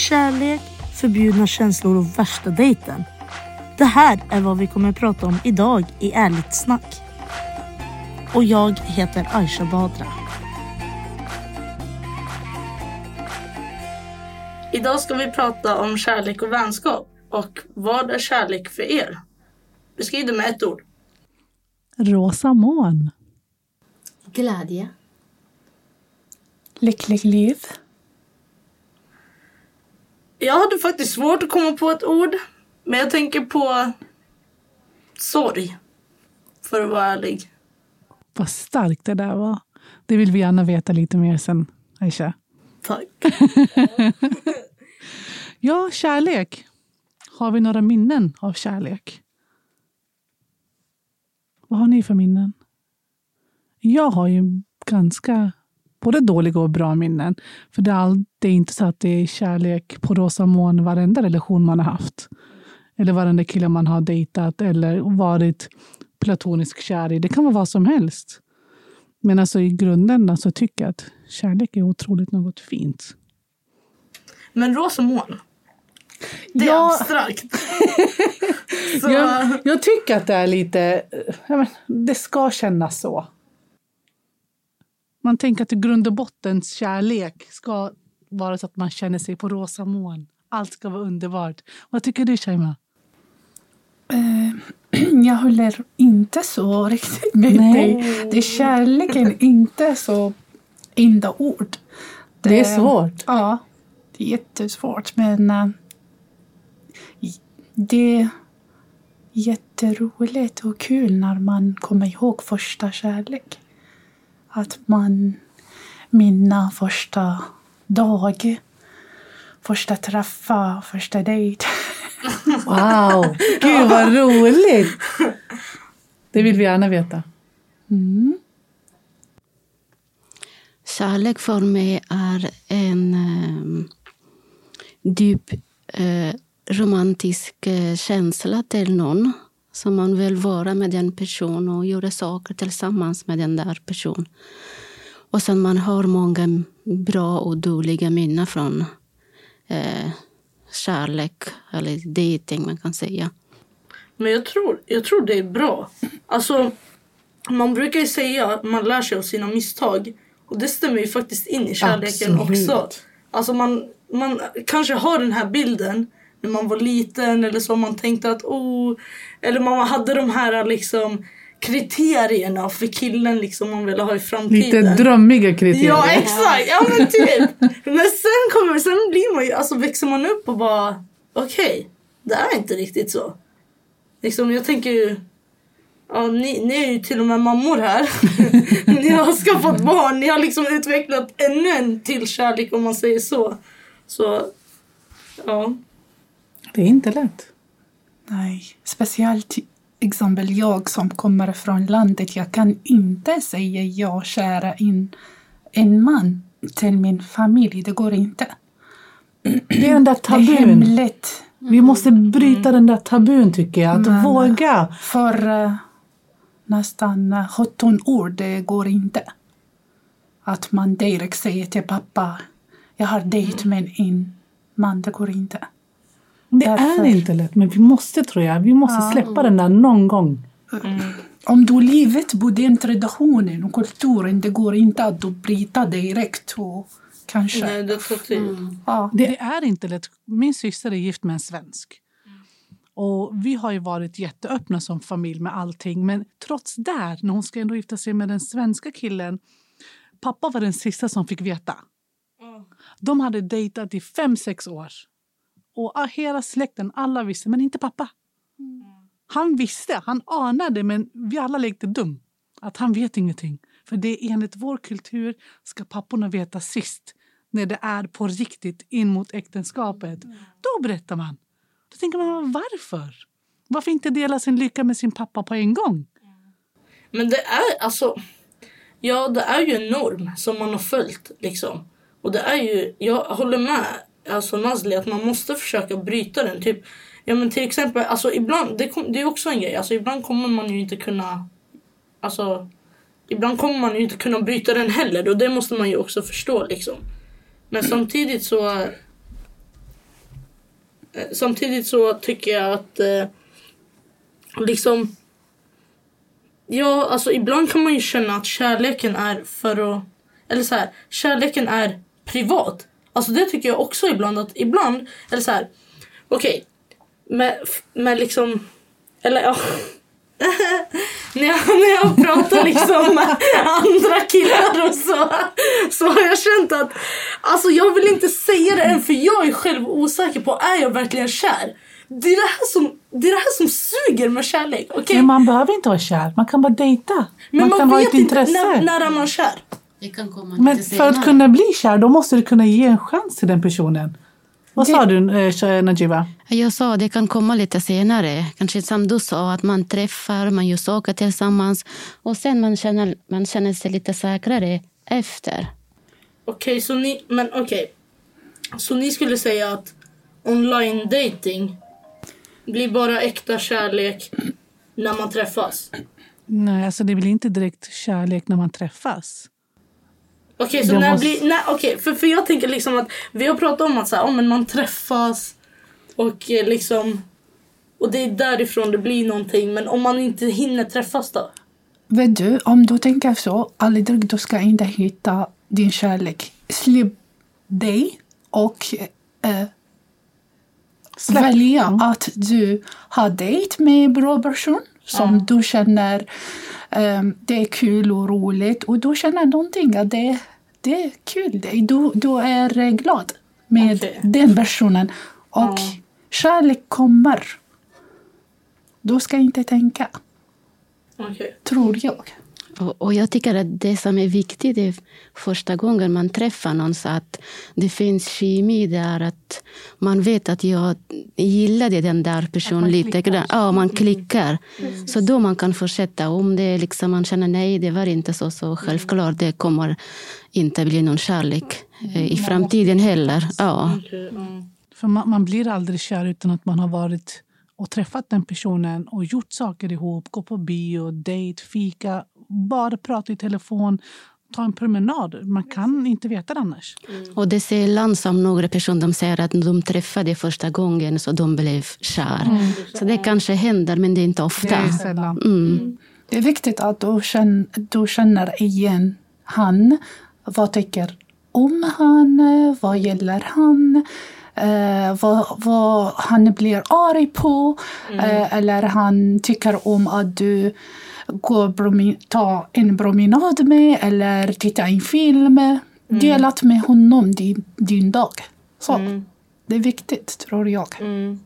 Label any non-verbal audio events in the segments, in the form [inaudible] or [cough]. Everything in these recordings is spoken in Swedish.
kärlek, förbjudna känslor och värsta dejten. Det här är vad vi kommer att prata om idag i Ärligt snack. Och jag heter Aisha Badra. Idag ska vi prata om kärlek och vänskap. Och vad är kärlek för er? Beskriv det med ett ord. Rosa moln. Glädje. Lyckligt liv. Jag hade faktiskt svårt att komma på ett ord. Men jag tänker på sorg. För att vara ärlig. Vad starkt det där var. Det vill vi gärna veta lite mer sen, Aisha. Tack. [laughs] Ja, kärlek. Har vi några minnen av kärlek? Vad har ni för minnen? Jag har ju ganska både dåliga och bra minnen. För det är, all, det är inte så att det är kärlek på rosa moln varenda relation man har haft. Eller varenda kille man har dejtat eller varit platonisk kär i. Det kan vara vad som helst. Men alltså i grunden så tycker jag att kärlek är otroligt något fint. Men rosa moln. Det är Ja. abstrakt. [laughs] Jag, jag tycker att det är lite... ja, men, Det ska kännas så. Man tänker att i grund och botten kärlek ska vara så att man känner sig på rosa moln. Allt ska vara underbart. Vad tycker du, Shaima? Eh, [clears throat] jag håller inte så riktigt med Nej. dig. Det är kärleken [laughs] inte så enda ord. Det är svårt. Ja, det är jättesvårt. Men eh, det är jätteroligt och kul när man kommer ihåg första kärlek. Att man minna första dag, första träffa, första dejt. [laughs] Wow! Gud, vad roligt! Det vill vi gärna veta. Mm. Kärlek för mig är en eh, djup eh, romantisk eh, känsla till någon. Så man vill vara med den personen och göra saker tillsammans med den där personen. Och sen man har många bra och dåliga minnen från eh, kärlek eller dating man kan säga. Men jag tror, jag tror det är bra. Alltså, man brukar ju säga att man lär sig av sina misstag. Och det stämmer ju faktiskt in i kärleken Absolut. också. Alltså man, man kanske har den här bilden när man var liten eller så. Man tänkte att oh... Eller man hade de här liksom kriterierna för killen liksom man ville ha i framtiden. Lite drömmiga kriterier. Ja exakt, ja men typ. Men sen kommer sen blir man ju, alltså växer man upp och bara okej, det är inte riktigt så. Liksom jag tänker ju, ja ni, ni är ju till och med mammor här. [laughs] ni har skaffat barn, ni har liksom utvecklat ännu en till kärlek om man säger så. Så, ja. Det är inte lätt. Nej, speciellt exempel jag som kommer från landet. Jag kan inte säga ja, kära in en man till min familj. Det går inte. Det är den där Det är tabun. hemligt. Vi måste bryta den där tabun tycker jag. Att Men- våga. För eh, nästan eh, 17 år, det går inte. Att man direkt säger till pappa, jag har dejt med en man, det går inte. Det Därför- är inte lätt, men vi måste tror jag. Vi måste Ja. släppa den där någon gång. Om du livet på den traditionen och kulturen, det går inte att du bryta direkt och kanske... Nej, det tar tid. Ja. Det är inte lätt. Min syster är gift med en svensk. Och Vi har ju varit jätteöppna som familj med allting. Men trots det, när hon ska ändå gifta sig med den svenska killen. Pappa var den sista som fick veta. De hade dejtat i fem, sex år. Och hela släkten, alla visste, men inte pappa. Han visste, han anade, men vi alla lekte dum. Att han vet ingenting. För det är enligt vår kultur ska papporna veta sist. När det är på riktigt in mot äktenskapet. Då berättar man. Då tänker man, varför? Varför inte dela sin lycka med sin pappa på en gång? Men det är alltså... Ja, det är ju en norm som man har följt. Liksom. Och det är ju... Jag håller med alltså Nazli att man måste försöka bryta den. Typ, ja, men till exempel, alltså, ibland, det, kom, det är också en grej. Alltså, ibland kommer man ju inte kunna... Alltså, ibland kommer man ju inte kunna bryta den heller. Och det måste man ju också förstå. Liksom. Men samtidigt så... Eh, samtidigt så tycker jag att eh, liksom Ja, alltså ibland kan man ju känna att kärleken är för att... Eller så här, kärleken är privat. Alltså det tycker jag också ibland att ibland, eller så här, okej, med, med liksom, eller ja. [laughs] när, jag, när jag pratar liksom med andra killar och så, så har jag känt att alltså jag vill inte säga det än för jag är själv osäker på är jag verkligen kär. Det är det här som, det är det här som suger med kärlek. okej? Men man behöver inte vara kär. Man kan bara dejta. Men man, kan ha ett inte intresse. när, när är man kär. Det kan komma Men lite för att kunna bli kär, då måste du kunna ge en chans till den personen. Vad Det- sa du, eh, Najiba? Jag sa det kan komma lite senare. Kanske som du sa, att man träffar, man gör saker tillsammans och sen man känner, man känner sig lite säkrare efter. Okej, så ni, men okej. Så ni skulle säga att online dating blir bara äkta kärlek när man träffas? Nej, alltså det blir inte direkt kärlek när man träffas. Okej, så när måste- blir... Nej, okej, för, för jag tänker liksom att vi har pratat om att så här, oh, men man träffas och eh, liksom... Och det är därifrån det blir någonting. Men om man inte hinner träffas då? Vet du, om du tänker så, aldrig du ska inte hitta din kärlek. Släpp dig och eh, Släpp. välja Mm. att du har dejt med en bra person som du känner eh, det är kul och roligt och du känner någonting att det, det är kul. Du, du är glad med Okej. den personen och Ja. kärlek kommer. Du ska inte tänka, Okej. tror jag. Och, och jag tycker att det som är viktigt är första gången man träffar någon så att det finns kemi där. Att man vet att jag gillade den där personen lite. Ja, man klickar. Så då man kan fortsätta. Om det är liksom man känner nej, det var inte så, så självklart det kommer inte bli någon kärlek eh, i framtiden heller. Ja. Ja. För man, man blir aldrig kär utan att man har varit och träffat den personen och gjort saker ihop. Gå på bio, dejt, fika, bara prata i telefon, ta en promenad. Man kan inte veta det annars. Och det är sällan som några personer de säger att de träffade första gången så de blev kär. Så det kanske händer, men det är inte Det ofta. är sällan. Mm. Det är viktigt att du känner, du känner igen han. Vad tycker om han? Vad gäller han? Eh, vad, vad han blir arg på? Eh, eller han tycker om att du promi- ta en promenad med eller titta en film. Delat med honom din, din dag. Så. Det är viktigt, tror jag. Mm.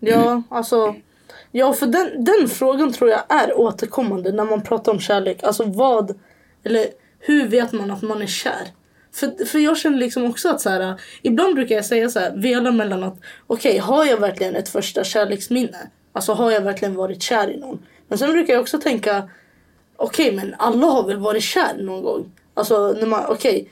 Ja, alltså. Ja, för den, den frågan tror jag är återkommande när man pratar om kärlek. Alltså vad, eller hur vet man att man är kär? För, för jag känner liksom också att så här, ibland brukar jag säga så här, vela mellan att okej, har jag verkligen ett första kärleksminne? Alltså har jag verkligen varit kär i någon? Men sen brukar jag också tänka, okej, men alla har väl varit kär någon gång? Alltså, när man, okej,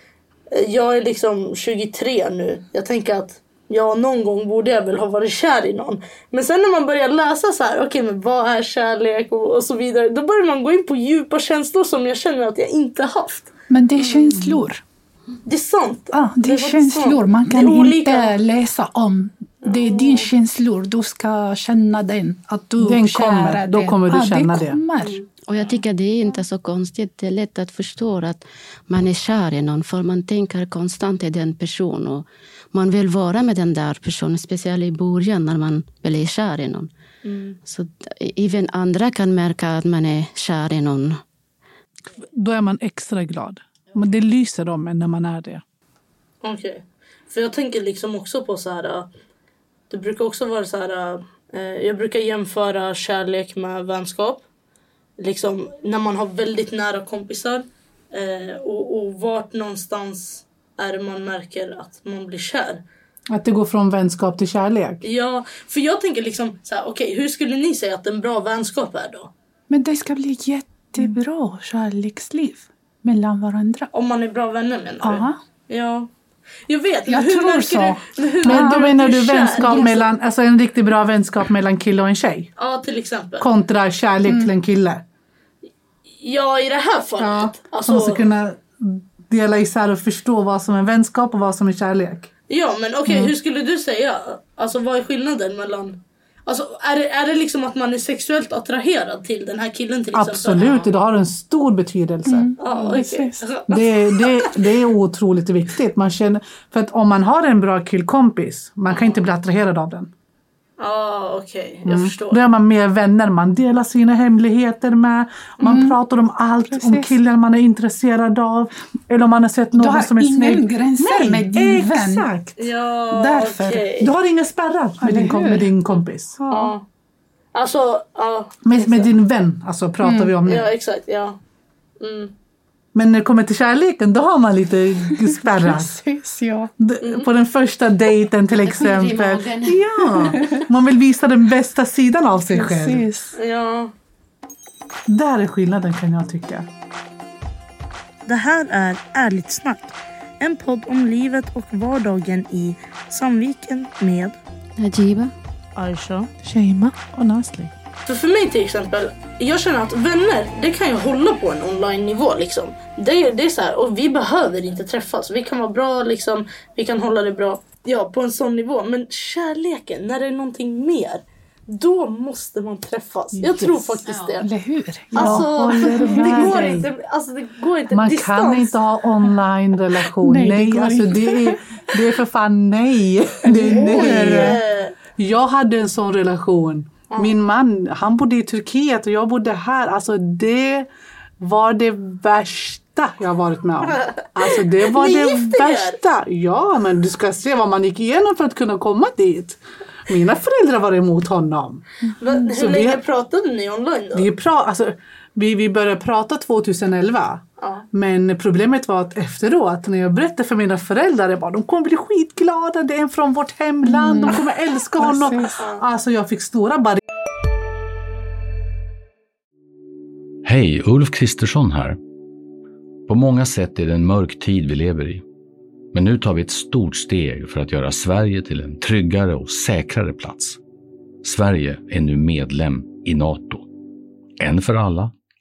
eh, jag är liksom 23 nu. Jag tänker att ja, någon gång borde jag väl ha varit kär i någon. Men sen när man börjar läsa så här, okej, men vad är kärlek och, och så vidare. Då börjar man gå in på djupa känslor som jag känner att jag inte haft. Men det är känslor. Det är sant. Ja, det är var känslor. Man Det kan inte läsa om. Det är din känslor. Du ska känna den. Att du Den kommer. Då kommer du ja, känna det. Kommer. Och jag tycker det är inte så konstigt. Det är lätt att förstå att man är kär i någon för man tänker konstant i den personen. Och man vill vara med den där personen, speciellt i början när man blir kär i någon. Så d- även andra kan märka att man är kär i någon. Då är man extra glad. Men det lyser om en när man är det. Okej. För jag tänker liksom också på så här. Det brukar också vara så här. äh, Jag brukar jämföra kärlek med vänskap. Liksom när man har väldigt nära kompisar. eh, Och, och vart någonstans är det man märker att man blir kär. Att det går från vänskap till kärlek. Ja, för jag tänker liksom så här, okej, hur skulle ni säga att en bra vänskap är då? Men det ska bli jättebra kärleksliv mellan varandra. Om man är bra vänner menar du? Ja. Ja. Jag vet, men Jag hur tror så. du? Men hur Men då menar du vänskap mellan, alltså en riktigt bra vänskap mellan kille och en tjej? Ja, till exempel. Kontra kärlek till en kille? Ja, i det här Ja, fallet. man alltså, måste kunna dela isär och förstå vad som är vänskap och vad som är kärlek. Ja men okej, Mm. hur skulle du säga? Alltså vad är skillnaden mellan... Alltså är det, är det liksom att man är sexuellt attraherad till den här killen till exempel? Absolut, det har en stor betydelse. Ja, okej. Precis. Det, det, det är otroligt viktigt. Man känner, för att om man har en bra killkompis, man kan inte bli attraherad av den. Ja okej, jag förstår. Då är man mer vänner, man delar sina hemligheter med, man pratar om allt, om Precis. killen man är intresserad av. Eller om man har sett Du någon har som är ingen snygg. gränser med din vän. Exakt! Ja, Därför. okej. Du har inga spärrar med din, kom, med din kompis. Ja. Alltså, ja. Med, med din vän alltså, pratar vi om nu. Ja exakt, ja. Mm. Men när det kommer till kärleken, då har man lite spärrar. [laughs] Precis, ja. D- På den första dejten till [laughs] exempel. [laughs] Ja, man vill visa den bästa sidan av sig själv. Precis. Ja. Där är skillnaden kan jag tycka. Det här är Ärligt snack. En podd om livet och vardagen i Sandviken med Najiba. Aisha. Sheima. Och Nasli. För, för mig till exempel, jag känner att vänner, det kan ju hålla på en online-nivå liksom. Det, det är så här, och vi behöver inte träffas. Vi kan vara bra liksom, vi kan hålla det bra, ja på en sån nivå. Men kärleken, när det är någonting mer, då måste man träffas. Jag tror faktiskt det. Eller hur? Alltså, [laughs] det går inte. Alltså, det går inte. Man Distans. kan inte ha online-relation. Nej, Nej, det alltså inte. det är, det är för fan nej. [laughs] Det är nej. Eh, Jag hade en sån relation. Min man, han bodde i Turkiet och jag bodde här. Alltså det var det värsta jag varit med om. [laughs] Alltså det var det värsta. Ja, men du ska se vad man gick igenom för att kunna komma dit. Mina föräldrar var emot honom. men Så hur vi- länge pratade ni online då? Vi, pra, alltså, vi, vi började prata 2011. Ja. Men problemet var att efteråt när jag berättade för mina föräldrar, jag bara, de kommer bli skitglada, det är en från vårt hemland, de kommer älska honom. Precis. Alltså jag fick stora barriärer. Hej, Ulf Kristersson här. På många sätt är det en mörk tid vi lever i. Men nu tar vi ett stort steg för att göra Sverige till en tryggare och säkrare plats. Sverige är nu medlem i Nato. En för alla,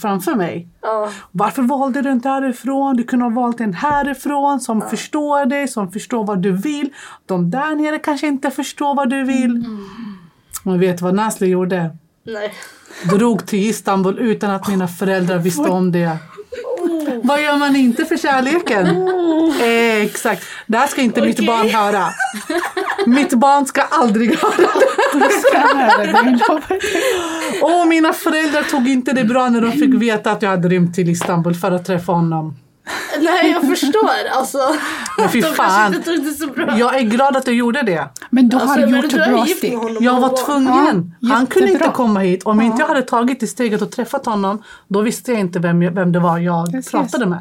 Framför mig. Ja. Varför valde du inte härifrån? Du kunde ha valt en härifrån som förstår dig, som förstår vad du vill. De där nere kanske inte förstår vad du vill. Och vet du vad Nasli gjorde? Nej. Drog till Istanbul utan att mina föräldrar visste om det. [laughs] Vad gör man inte för kärleken? Eh, exakt. Det här ska inte mitt Okej. barn höra. Mitt barn ska aldrig höra det. [laughs] Och mina föräldrar tog inte det bra när de fick veta att jag hade rymt till Istanbul för att träffa honom. [laughs] Nej jag förstår alltså. Men fy fan. inte det så bra. Jag är glad att du gjorde det. Men du Alltså, har gjort är bra steg. Jag var tvungen. Ja, Han kunde inte komma hit. Om inte jag hade tagit det steget och träffat honom, då visste jag inte vem, jag- vem det var jag Precis. pratade med.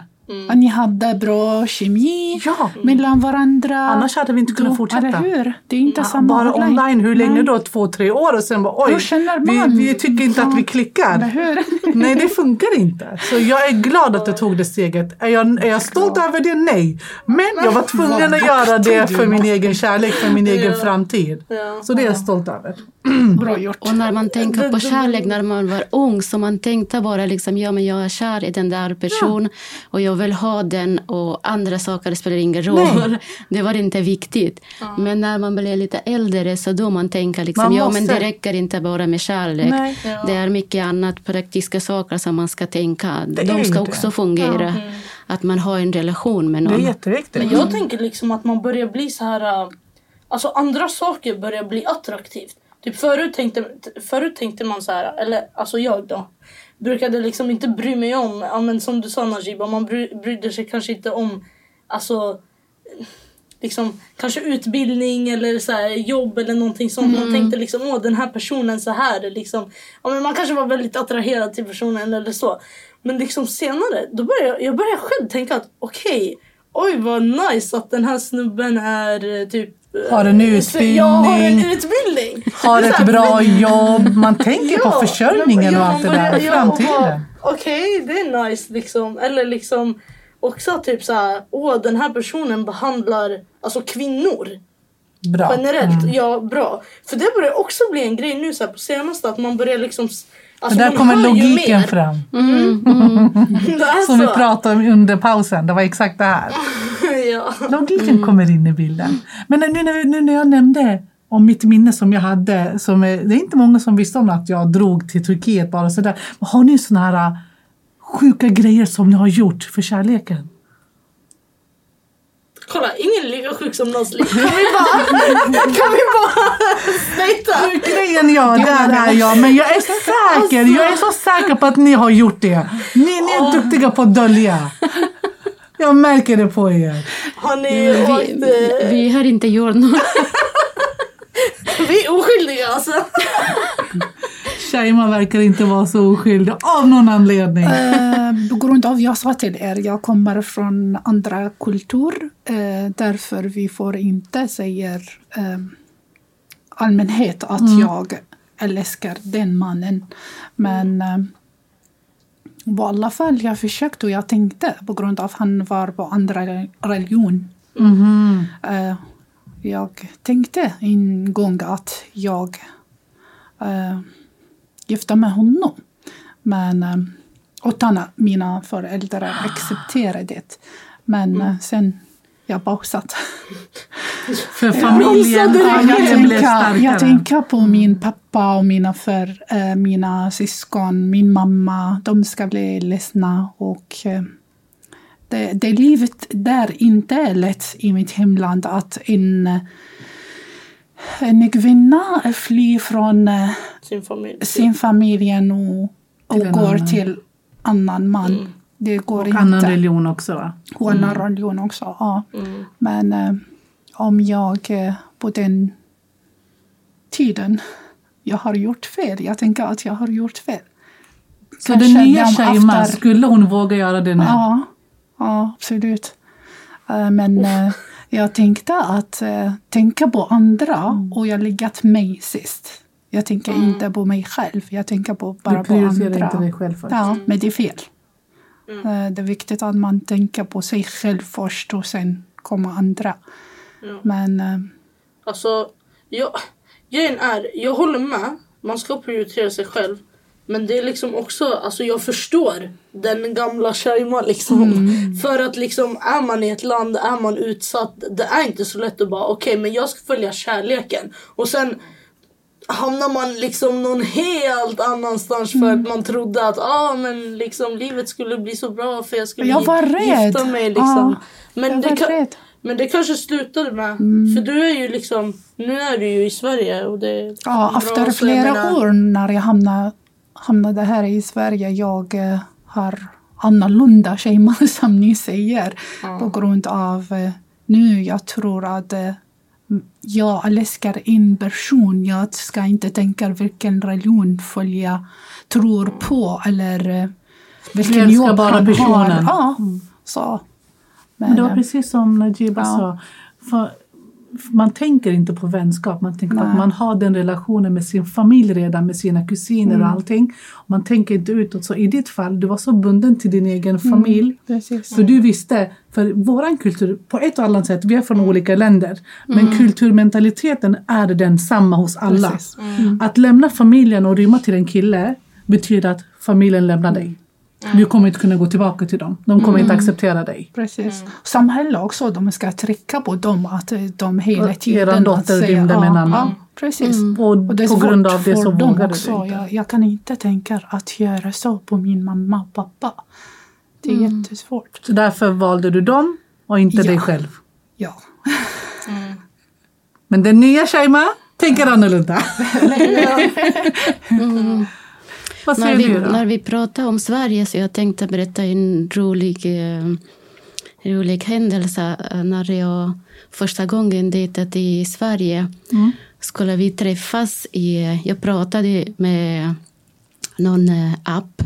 Och ni hade bra kemi Ja. mellan varandra. Annars hade vi inte kunnat fortsätta. Eller hur? Det är inte Ja, samma bara online. Hur länge Nej. då? Två, tre år och sen bara oj, vi, vi tycker inte att vi Eller klickar. hur? [laughs] Nej, det funkar inte. Så jag är glad att du tog det steget. Är jag, är jag stolt över det? Nej. Men jag var [laughs] tvungen att göra det för min egen kärlek, för min [laughs] egen framtid. Ja. Så det är jag stolt över. [clears throat] Bra gjort. Och när man tänker på kärlek när man var ung så man tänkte bara liksom, ja men jag är kär i den där personen och jag vill ha den och andra saker spelar ingen roll. [laughs] Det var inte viktigt. Men när man blir lite äldre så då man tänker liksom, Man ja men det räcker inte bara med kärlek. Nej. Det är mycket annat praktiska saker som man ska tänka. De ska det. också fungera. Att man har en relation med Det någon. är jätteviktigt. Men jag tänker liksom att man börjar bli så här... äh, Alltså andra saker börjar bli attraktivt. Typ förut tänkte, förut tänkte man så här, eller alltså jag då. Brukade liksom inte bry mig om, ja, men som du sa Najiba, man bry, brydde sig kanske inte om alltså liksom kanske utbildning eller så här, jobb eller någonting sånt. Man tänkte liksom åh den här personen så här liksom. Ja, men man kanske var väldigt attraherad till personen eller så. Men liksom senare då började jag, jag började själv tänka att okej, oj vad nice att den här snubben är eh, typ Har en så- Ja, har en utbildning. utbildning. har ett bra jobb. Man tänker på Ja, försörjningen men- och ja, allt det där. ja, Framtiden. Okej, det är nice liksom. Eller liksom också typ så här, åh den här personen behandlar alltså kvinnor Bra. generellt. Mm. Ja, bra. För det börjar också bli en grej nu så här, på senaste att man börjar liksom Alltså, där kommer logiken fram. [laughs] Det är Som vi pratade om under pausen. Det var exakt det här. [laughs] [laughs] ja. Logiken kommer in i bilden. Men nu när, nu när jag nämnde om mitt minne som jag hade. Som är, det är inte många som visste om att jag drog till Turkiet bara sådär. Har ni såna här äh, sjuka grejer som ni har gjort för kärleken? Kolla, ingen lika sjuk som någons liv. Kan vi bara... kan vi bara... Snäta. Grejen ja, där är jag. Men jag är säker. Jag är så säker på att ni har gjort det. Ni, ni är duktiga på att dölja. Jag märker det på er. Har ni åkt... Vi, eh, vi har inte gjort något. [laughs] Vi är oskyldiga alltså. Shaima verkar inte vara så oskyldig av någon anledning. Eh, på grund av, jag sa till er, jag kommer från andra kultur. Eh, därför vi får inte säga eh, allmänhet att jag älskar den mannen. Men eh, på alla fall, jag försökte och jag tänkte på grund av att han var på andra religion. Eh, jag tänkte en gång att jag eh, gifta med honom. Men eh, utan att mina föräldrar accepterade det. Men eh, sen jag pausat. [laughs] För familjen, familjen blev tänker, starkare. jag tänker på min pappa och mina, för, eh, mina syskon, min mamma. De ska bli ledsna. Och, eh, det, det livet där inte är lätt i mitt hemland att en, en kvinna flyr från eh, Sin familj. sin familj och, och Till går annan. till annan man. Det går Och inte. annan religion också va? Och annan religion också. Ja. Mm. Men eh, om jag eh, på den tiden jag har gjort fel. Jag tänker att jag har gjort fel. Så Kanske den nya de Shaima, efter- skulle hon våga göra det nu? Ja, ja absolut. Eh, Men eh, jag tänkte att tänka på andra och jag legat mig sist. Jag tänker inte på mig själv. Jag tänker på bara Du på prioriterar andra. inte dig själv först. Ja, men det är fel. Eh, Det är viktigt att man tänker på sig själv först och sen kommer andra. Ja. Men eh, Alltså, jag, grejen är, jag håller med. Man ska prioritera sig själv. Men det är liksom också, alltså jag förstår den gamla Shaima liksom. För att liksom är man i ett land, är man utsatt, det är inte så lätt att bara okej men jag ska följa kärleken. Och sen hamnar man liksom någon helt annanstans för att man trodde att ah, men liksom, livet skulle bli så bra för jag skulle Jag var rädd. gifta mig. Liksom. Ja, men, jag det var rädd. men det kanske slutade med, för du är ju liksom, nu är du ju i Sverige och det ja, bra, efter flera menar- år när jag hamnade, hamnade här i Sverige, jag eh, har annorlunda tjejer [laughs] som ni säger. På grund av eh, nu jag tror att eh, jag älskar en person. Jag ska inte tänka vilken religion följa tror på eller eh, vilken jobb bara han personen. har. Ja, så. Men det var eh, precis som Najiba Ja. sa. För man tänker inte på vänskap, man tänker på att man har den relationen med sin familj redan, med sina kusiner Mm. och allting. Man tänker inte utåt. Så i ditt fall, du var så bunden till din egen familj. precis. För du visste, för våran kultur, på ett och annat sätt, vi är från Mm. olika länder. Men kulturmentaliteten är densamma hos alla. Precis. Att lämna familjen och rymma till en kille betyder att familjen lämnar dig. Du kommer inte kunna gå tillbaka till dem. De kommer inte acceptera dig. Precis. Samhället också, de ska trycka på dem att de hela Och tiden... eran dotter rymde med en annan. Ja, precis. Och, Och är på grund av det så också. du inte. Jag, jag kan inte tänka att göra så på min mamma och pappa. Det är jättesvårt. Så därför valde du dem och inte Ja. dig själv. Ja. Men den nya Shaima tänker annorlunda. [laughs] [laughs] Vad När säger vi, du då? när vi pratade om Sverige så jag tänkte berätta en rolig, eh, rolig händelse. Eh, När jag första gången dejtade i Sverige skulle vi träffas. I, jag pratade med någon eh, app.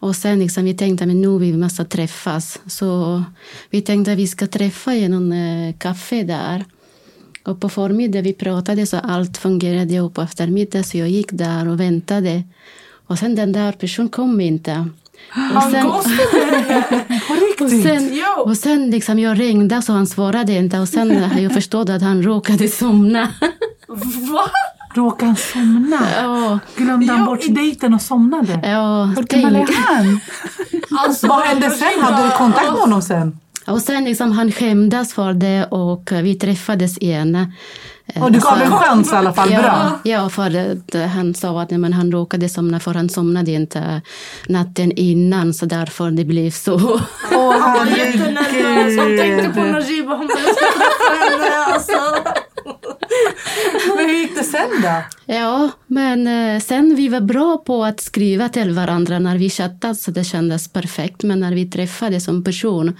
Och sen liksom, vi tänkte att nu vi måste träffas. Så vi tänkte att vi ska träffa i någon kafé där. Och på förmiddagen vi pratade så allt fungerade och på eftermiddagen så jag gick där och väntade. Och sen den där personen kom inte. Och sen, [laughs] och sen, och sen liksom jag ringde så han svarade inte och sen har jag förstått att han råkade somna. Va? Råkade han somna? Ja, Glömde han Ja, bort i- dejten och somnade? ja, Hur gammal är han? [laughs] Alltså, Vad hände sen? Hade du kontakt med honom sen? Och sen liksom han skämdes för det och vi träffades igen. Och du gav Så- en chans i alla fall. Bra. Ja, ja, för att han sa att nej, men han råkade somna för han somnade inte natten innan så därför det blev så. Åh var jättenervös. Han tänkte på herregud. Najib och han bara, jag ska träffa henne. Alltså. Men hur gick det sen då? Ja, men eh, sen vi var bra på att skriva till varandra när vi chattade så det kändes perfekt. Men när vi träffades som person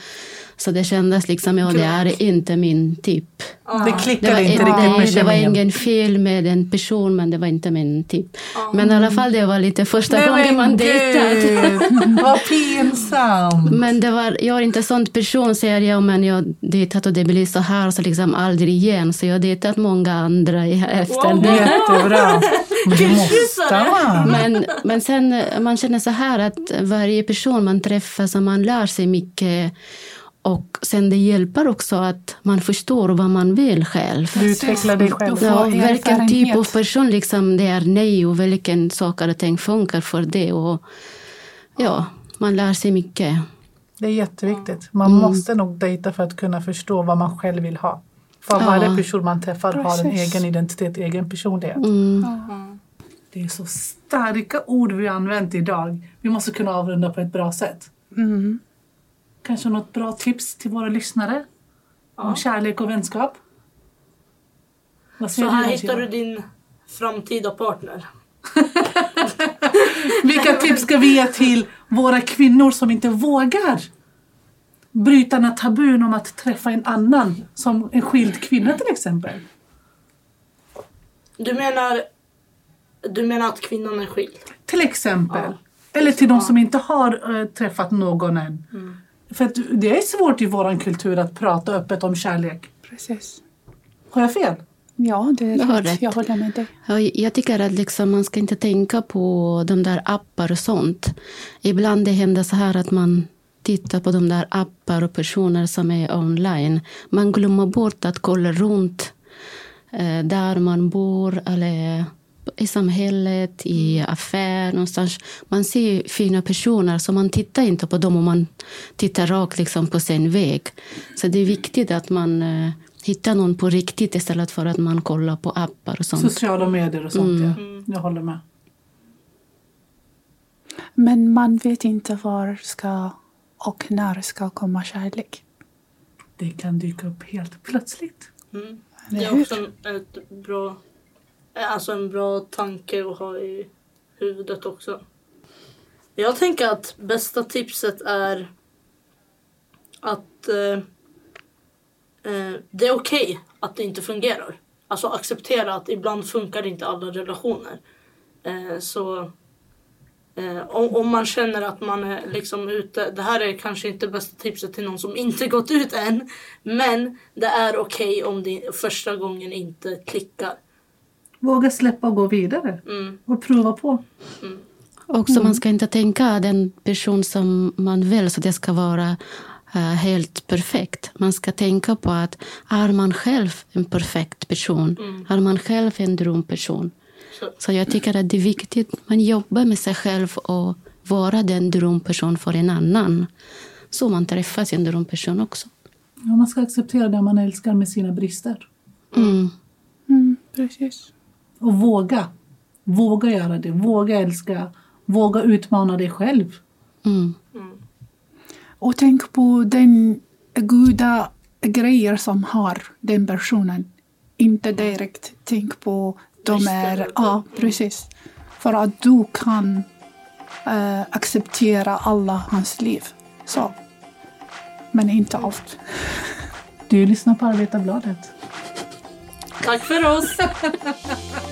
så det kändes liksom, ja det är inte min typ. Det Det klickade var, inte riktigt med det var kemin. ingen fel med en person men det var inte min typ. Men i alla fall det var lite första Nej, gången man dejtat. gud, [laughs] Vad pinsamt. Men det var, jag är inte sån person, säger jag, men jag dejtat och det blir så här så liksom aldrig igen. Så jag har dejtat många andra efter Wow. det. Jättebra. [laughs] Men det måste man. Men, men sen man känner så här att varje person man träffar så man lär sig mycket och sen det hjälper också att man förstår vad man vill själv. Du utvecklar dig själv. Ja, vilken typ av person liksom det är nej och vilken saker och ting funkar för det. Och, ja, man lär sig mycket. Det är jätteviktigt. Man måste nog dejta för att kunna förstå vad man själv vill ha. För Ja. varje person man träffar har en Precis. egen identitet, egen personlighet. Mm. Det är så starka ord vi har använt idag. Vi måste kunna avrunda på ett bra sätt. Mm. Kanske något bra tips till våra lyssnare? Om kärlek och vänskap? Så här hittar du din framtida partner. [laughs] Vilka tips ska vi ge till våra kvinnor som inte vågar bryta den här tabun om att träffa en annan, som en skild kvinna till exempel? Du menar, du menar att kvinnan är skild? Till exempel. Eller till de som inte har eh, träffat någon än. För att det är svårt i vår kultur att prata öppet om kärlek. Precis. Har jag fel? Ja, det är Du har rätt. rätt. Jag håller med dig. Ja, Jag tycker att liksom man ska inte tänka på de där appar och sånt. Ibland det händer så här att man tittar på de där appar och personer som är online. Man glömmer bort att kolla runt eh, där man bor eller i samhället, i affär någonstans. Man ser fina personer så man tittar inte på dem och man tittar rakt liksom på sin väg. Så det är viktigt att man eh, hittar någon på riktigt istället för att man kollar på appar och sånt. Sociala medier och sånt, ja. Jag håller med. Men man vet inte var ska och när ska komma kärlek. Det kan dyka upp helt plötsligt. Mm. Det är också ett bra, Eh, alltså en bra tanke att ha i huvudet också. Jag tänker att bästa tipset är att eh, eh, det är okej att det inte fungerar. Alltså acceptera att ibland funkar inte alla relationer. Eh, så eh, om, om man känner att man är liksom ute, det här är kanske inte bästa tipset till någon som inte gått ut än. Men det är okej om det första gången inte klickar. Våga släppa och gå vidare. Mm. Och prova på. Också man ska inte tänka den person som man vill så det ska vara eh, helt perfekt. Man ska tänka på att är man själv en perfekt person? Är man själv en drömperson? Så, Så jag tycker att det är viktigt att man jobbar med sig själv och vara den drömperson för en annan. Så man träffar sin drömperson också. Ja, man ska acceptera det man älskar med sina brister. Mm. Mm, precis. Och våga. Våga göra det. Våga älska. Våga utmana dig själv. Mm. Och tänk på den goda grejer som har den personen. Inte direkt tänk på de är... Ja, precis. För att du kan eh, acceptera alla hans liv. Så. Men inte allt. Du lyssnar på Arbetarbladet. tack för oss! [laughs]